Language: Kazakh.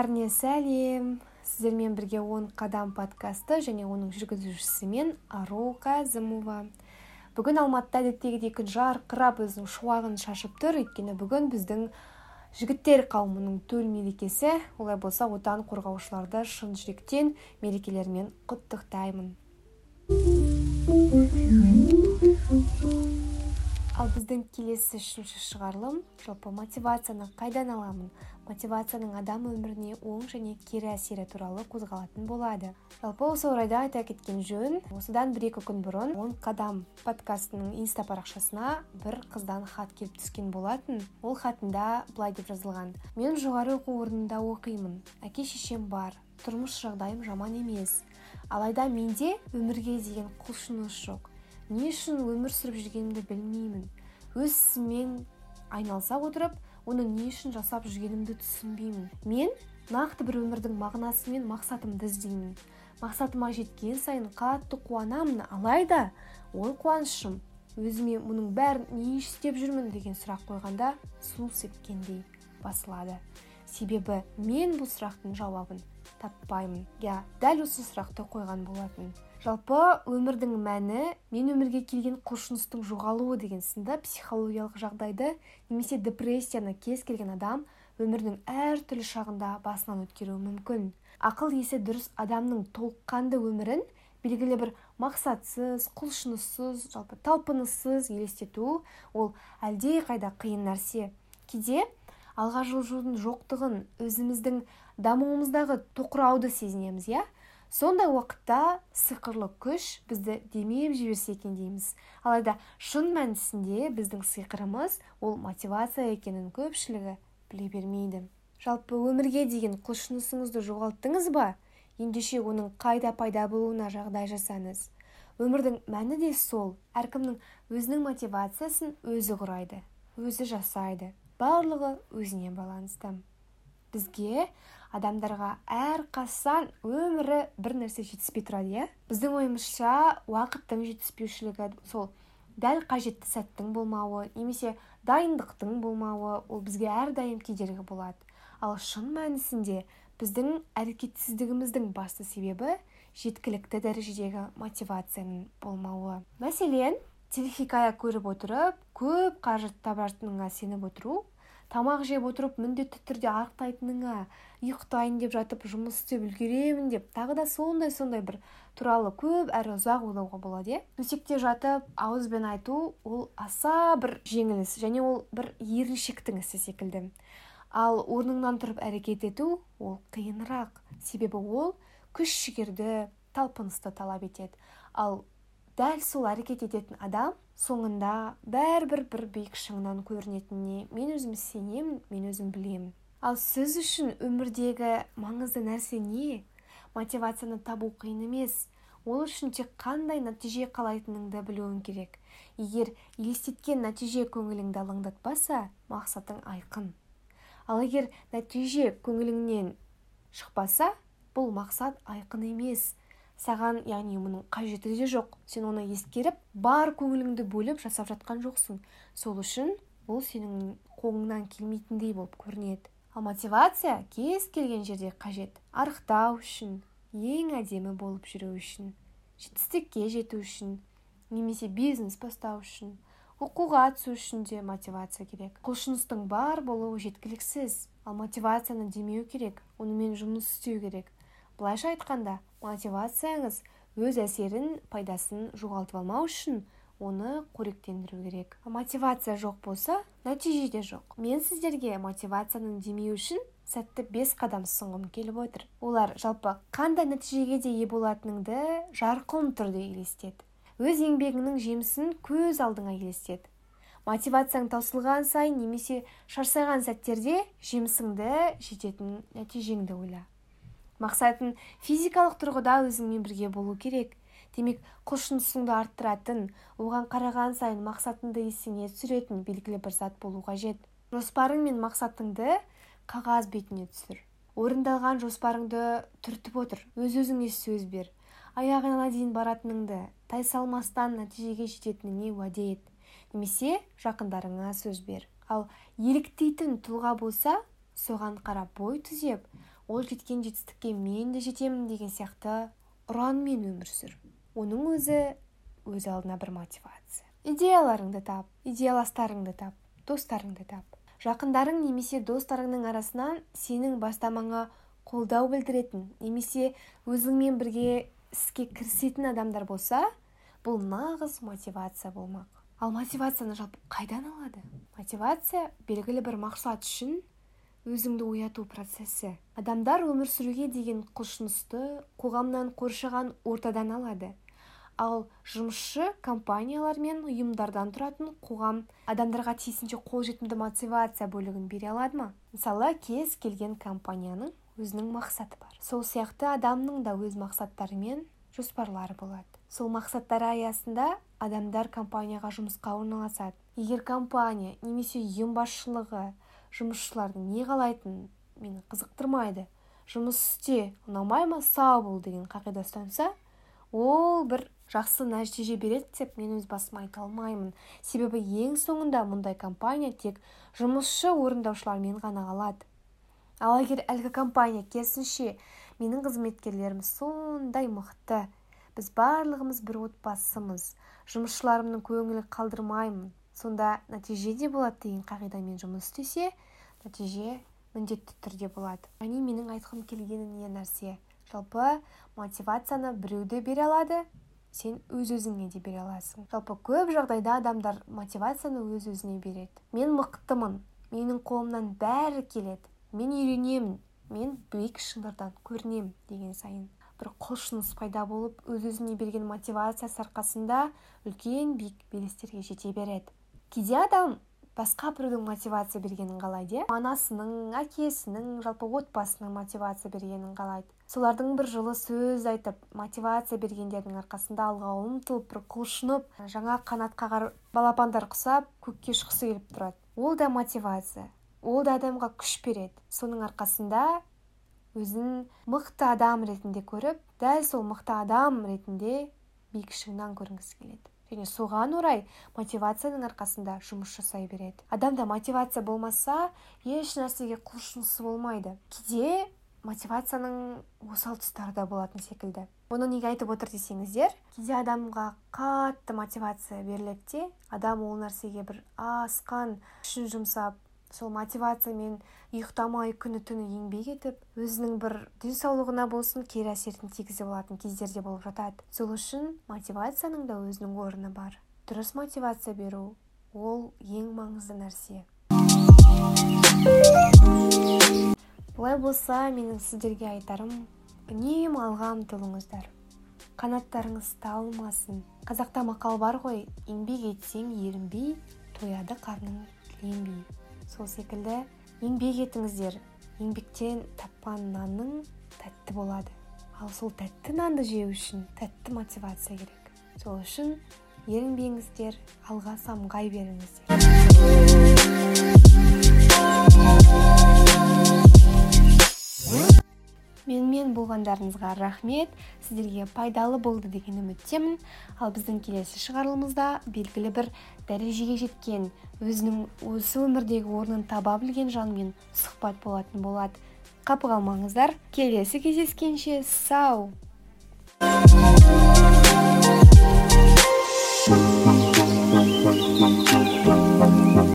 бәріне сәлем сіздермен бірге он қадам подкасты және оның жүргізушісі мен ару қазымова. Бүгін алматыда әдеттегідей күн жарқырап өзінің шуағын шашып тұр. Өйткені бүгін біздің жігіттер қауымының төл мерекесі. Олай болса отан қорғаушыларды шын жүректен мерекелерімен құттықтаймын. Ал біздің келесі үшінші шығарылым жалпы мотивацияны қайдан аламын? Мотивацияның адам өміріне оң және кері әсері туралы қозғалатын болады. Жалпы осы орайда айта кеткен жөн осыдан бір екі күн бұрын он қадам подкастының инста парақшасына бір қыздан хат келіп түскен болатын. Ол хатында былай деп жазылған. Мен жоғары оқу орнында оқимын. Әке шешем бар. Тұрмыс жағдайым жаман емес. Алайда менде өмірге деген құлшыныс жоқ. Не үшін өмір сүріп жүргенімді білмеймін. Өз ісіммен айналыса отырып оны не үшін жасап жүргенімді түсінбеймін. Мен нақты бір өмірдің мағынасы мен мақсатымды іздеймін. Мақсатыма жеткен сайын қатты қуанамын алайда ол қуанышым. Өзіме мұның бәрін не істеп жүрмін деген сұрақ қойғанда су сепкендей басылады. Себебі мен бұл сұрақтың жауабын таппаймын. Иә дәл осы сұрақты қойған болатын. Жалпы өмірдің мәні мен өмірге келген құлшыныстың жоғалуы деген сынды психологиялық жағдайды немесе депрессияны кез келген адам өмірдің әртүрлі шағында басынан өткеруі мүмкін. Ақыл есі дұрыс адамның толыққанды өмірін белгілі бір мақсатсыз құлшыныссыз жалпы талпыныссыз елестету ол әлдеқайда қиын нәрсе. Кейде алға жылжудың жоқтығын өзіміздің дамуымыздағы тоқырауды сезінеміз иә? Сондай уақытта сиқырлы күш бізді демеп жіберсе екен дейміз. Алайда шын мәнісінде біздің сиқырымыз ол мотивация екенін көпшілігі біле бермейді. Жалпы өмірге деген құлшынысыңызды жоғалттыңыз ба? Ендеше оның қайда пайда болуына жағдай жасаңыз. Өмірдің мәні де сол. Әркімнің өзінің мотивациясын өзі құрайды өзі жасайды. Барлығы өзіне байланысты. Бізге адамдарға әр қасан өмірі бір нәрсе жетіспей тұрады иә? Біздің ойымызша уақыттың жетіспеушілігі сол дәл қажетті сәттің болмауы немесе дайындықтың болмауы ол бізге әрдайым кедергі болады. Ал шын мәнісінде біздің әрекетсіздігіміздің басты себебі жеткілікті дәрежедегі мотивацияның болмауы. Мәселен телехикая көріп отырып көп қаржы табатыныңа сеніп отыру тамақ жеп отырып міндетті түрде арықтайтыныңа ұйықтайын деп жатып жұмыс істеп үлгеремін деп тағы да сондай сондай бір туралы көп әрі ұзақ ойлауға болады иә? Төсекте жатып ауызбен айту ол аса бір жеңіл іс және ол бір еріншектің ісі секілді. Ал орныңнан тұрып әрекет ету ол қиынырақ. Себебі ол күш жігерді талпынысты талап етеді. Ал дәл сол әрекет ететін адам соңында бәрібір бір биік шыңнан көрінетініне мен өзім сенемін мен өзім білемін. Ал сіз үшін өмірдегі маңызды нәрсе не? Мотивацияны табу қиын емес. Ол үшін тек қандай нәтиже қалайтыныңды білуің керек. Егер елестеткен нәтиже көңіліңді алаңдатпаса мақсатың айқын. Ал егер нәтиже көңіліңнен шықпаса бұл мақсат айқын емес. Саған яғни мұның қажеті де жоқ. Сен оны ескеріп бар көңіліңді бөліп жасап жатқан жоқсың. Сол үшін бұл сенің қолыңнан келмейтіндей болып көрінеді. Ал мотивация кез келген жерде қажет. Арықтау үшін ең әдемі болып жүру үшін жетістікке жету үшін немесе бизнес бастау үшін оқуға түсу үшін де мотивация керек. Құлшыныстың бар болуы жеткіліксіз. Ал мотивацияны демеу керек. Онымен жұмыс істеу керек. Былайша айтқанда мотивацияңыз өз әсерін пайдасын жоғалтып алмау үшін оны қоректендіру керек. Мотивация жоқ болса нәтиже де жоқ. Мен сіздерге мотивацияның демеуі үшін сәтті бес қадам ұсынғым келіп отыр. Олар жалпы қандай нәтижеге де ие болатыныңды жарқын түрде елестет өз еңбегіңнің жемісін көз алдыңа елестет мотивацияң таусылған сайын немесе шаршаған сәттерде жемісіңді жететін нәтижеңді ойла. Мақсатың физикалық тұрғыда өзіңмен бірге болу керек. Демек құлшынысыңды арттыратын оған қараған сайын мақсатыңды есіңе түсіретін белгілі бір зат болу қажет. Жоспарың мен мақсатыңды қағаз бетіне түсір. Орындалған жоспарыңды түртіп отыр. Өз өзіңе сөз бер. Аяғына дейін баратыныңды тайсалмастан нәтижеге жететініңе уәде ет. Немесе жақындарыңа сөз бер. Ал еліктейтін тұлға болса соған қарап бой түзеп ол жеткен жетістікке мен де жетемін деген сияқты ұранмен өмір сүр. Оның өзі өз алдына бір мотивация. Идеяларыңды тап идеяластарыңды тап достарыңды тап. Жақындарың немесе достарыңның арасынан сенің бастамаңа қолдау білдіретін немесе өзіңмен бірге іске кірісетін адамдар болса бұл нағыз мотивация болмақ. Ал мотивацияны жалпы қайдан алады? Мотивация белгілі бір мақсат үшін өзіңді ояту процесі. Адамдар өмір сүруге деген құлшынысты қоғамнан қоршаған ортадан алады. Ал жұмысшы компаниялар мен ұйымдардан тұратын қоғам адамдарға тиісінше қолжетімді мотивация бөлігін бере алады ма? Мысалы кез келген компанияның өзінің мақсаты бар. Сол сияқты адамның да өз мақсаттары мен жоспарлары болады. Сол мақсаттары аясында адамдар компанияға жұмысқа орналасады. Егер компания немесе ұйым басшылығы жұмысшылардың не қалайтынын мені қызықтырмайды. Жұмыс істе ұнамай ма сау бол деген қағида ұстанса ол бір жақсы нәтиже береді деп мен өз басым айта алмаймын. Себебі ең соңында мұндай компания тек жұмысшы орындаушылармен ғана қалады. Ал егер әлгі компания керісінше менің қызметкерлерім сондай мықты біз барлығымыз бір отбасымыз жұмысшыларымның көңілін қалдырмаймын сонда нәтиже де болады деген қағидамен жұмыс істесе нәтиже міндетті түрде болады. Яғни менің айтқым келгені не нәрсе жалпы мотивацияны біреу де бере алады сен өз өзіңе де бере аласың. Жалпы көп жағдайда адамдар мотивацияны өз өзіне береді. Мен мықтымын менің қолымнан бәрі келеді мен үйренемін мен биік шыңдардан көрінемін деген сайын. Бір құлшыныс пайда болып өз өзіне берген мотивациясы арқасында үлкен биік белестерге жете береді. Кейде адам басқа біреудің мотивация бергенін қалайды иә? Анасының әкесінің жалпы отбасының мотивация бергенін қалайды. Солардың бір жылы сөз айтып мотивация бергендердің арқасында алға ұмтылып бір құлшынып жаңа қанат қағар балапандар құсап көкке ұшқысы келіп тұрады. Ол да мотивация ол да адамға күш береді. Соның арқасында өзін мықты адам ретінде көріп дәл сол мықты адам ретінде биік шыңнан көрінгісі келеді. Және соған орай мотивацияның арқасында жұмыс жасай береді. Адамда мотивация болмаса еш нәрсеге құлшынысы болмайды. Кейде мотивацияның осал тұстары да болатын секілді. Бұны неге айтып отыр десеңіздер кейде адамға қатты мотивация беріледі де адам ол нәрсеге бір асқан күшін жұмсап сол мотивациямен ұйықтамай күні түні еңбек етіп өзінің бір денсаулығына болсын кері әсерін тигізе алатын кездер де болып жатады. Сол үшін мотивацияның да өзінің орны бар. Дұрыс мотивация беру ол ең маңызды нәрсе. Олай болса менің сіздерге айтарым үнемі алға ұмтылыңыздар қанаттарыңыз талмасын. Қазақта мақал бар ғой еңбек етсең ерінбей тояды қарның тіленбей сол секілді еңбек етіңіздер. Еңбектен тапқан нанның тәтті болады. Ал сол тәтті нанды жеу үшін тәтті мотивация керек. Сол үшін ерінбеңіздер алға самғай беріңіздер. Менімен болғандарыңызға рахмет. Сіздерге пайдалы болды деген үміттемін. Ал біздің келесі шығарылымызда белгілі бір дәрежеге жеткен өзінің осы өмірдегі орнын таба білген жанмен сұхбат болатын болады. Қапы қалмаңыздар келесі кездескенше сау!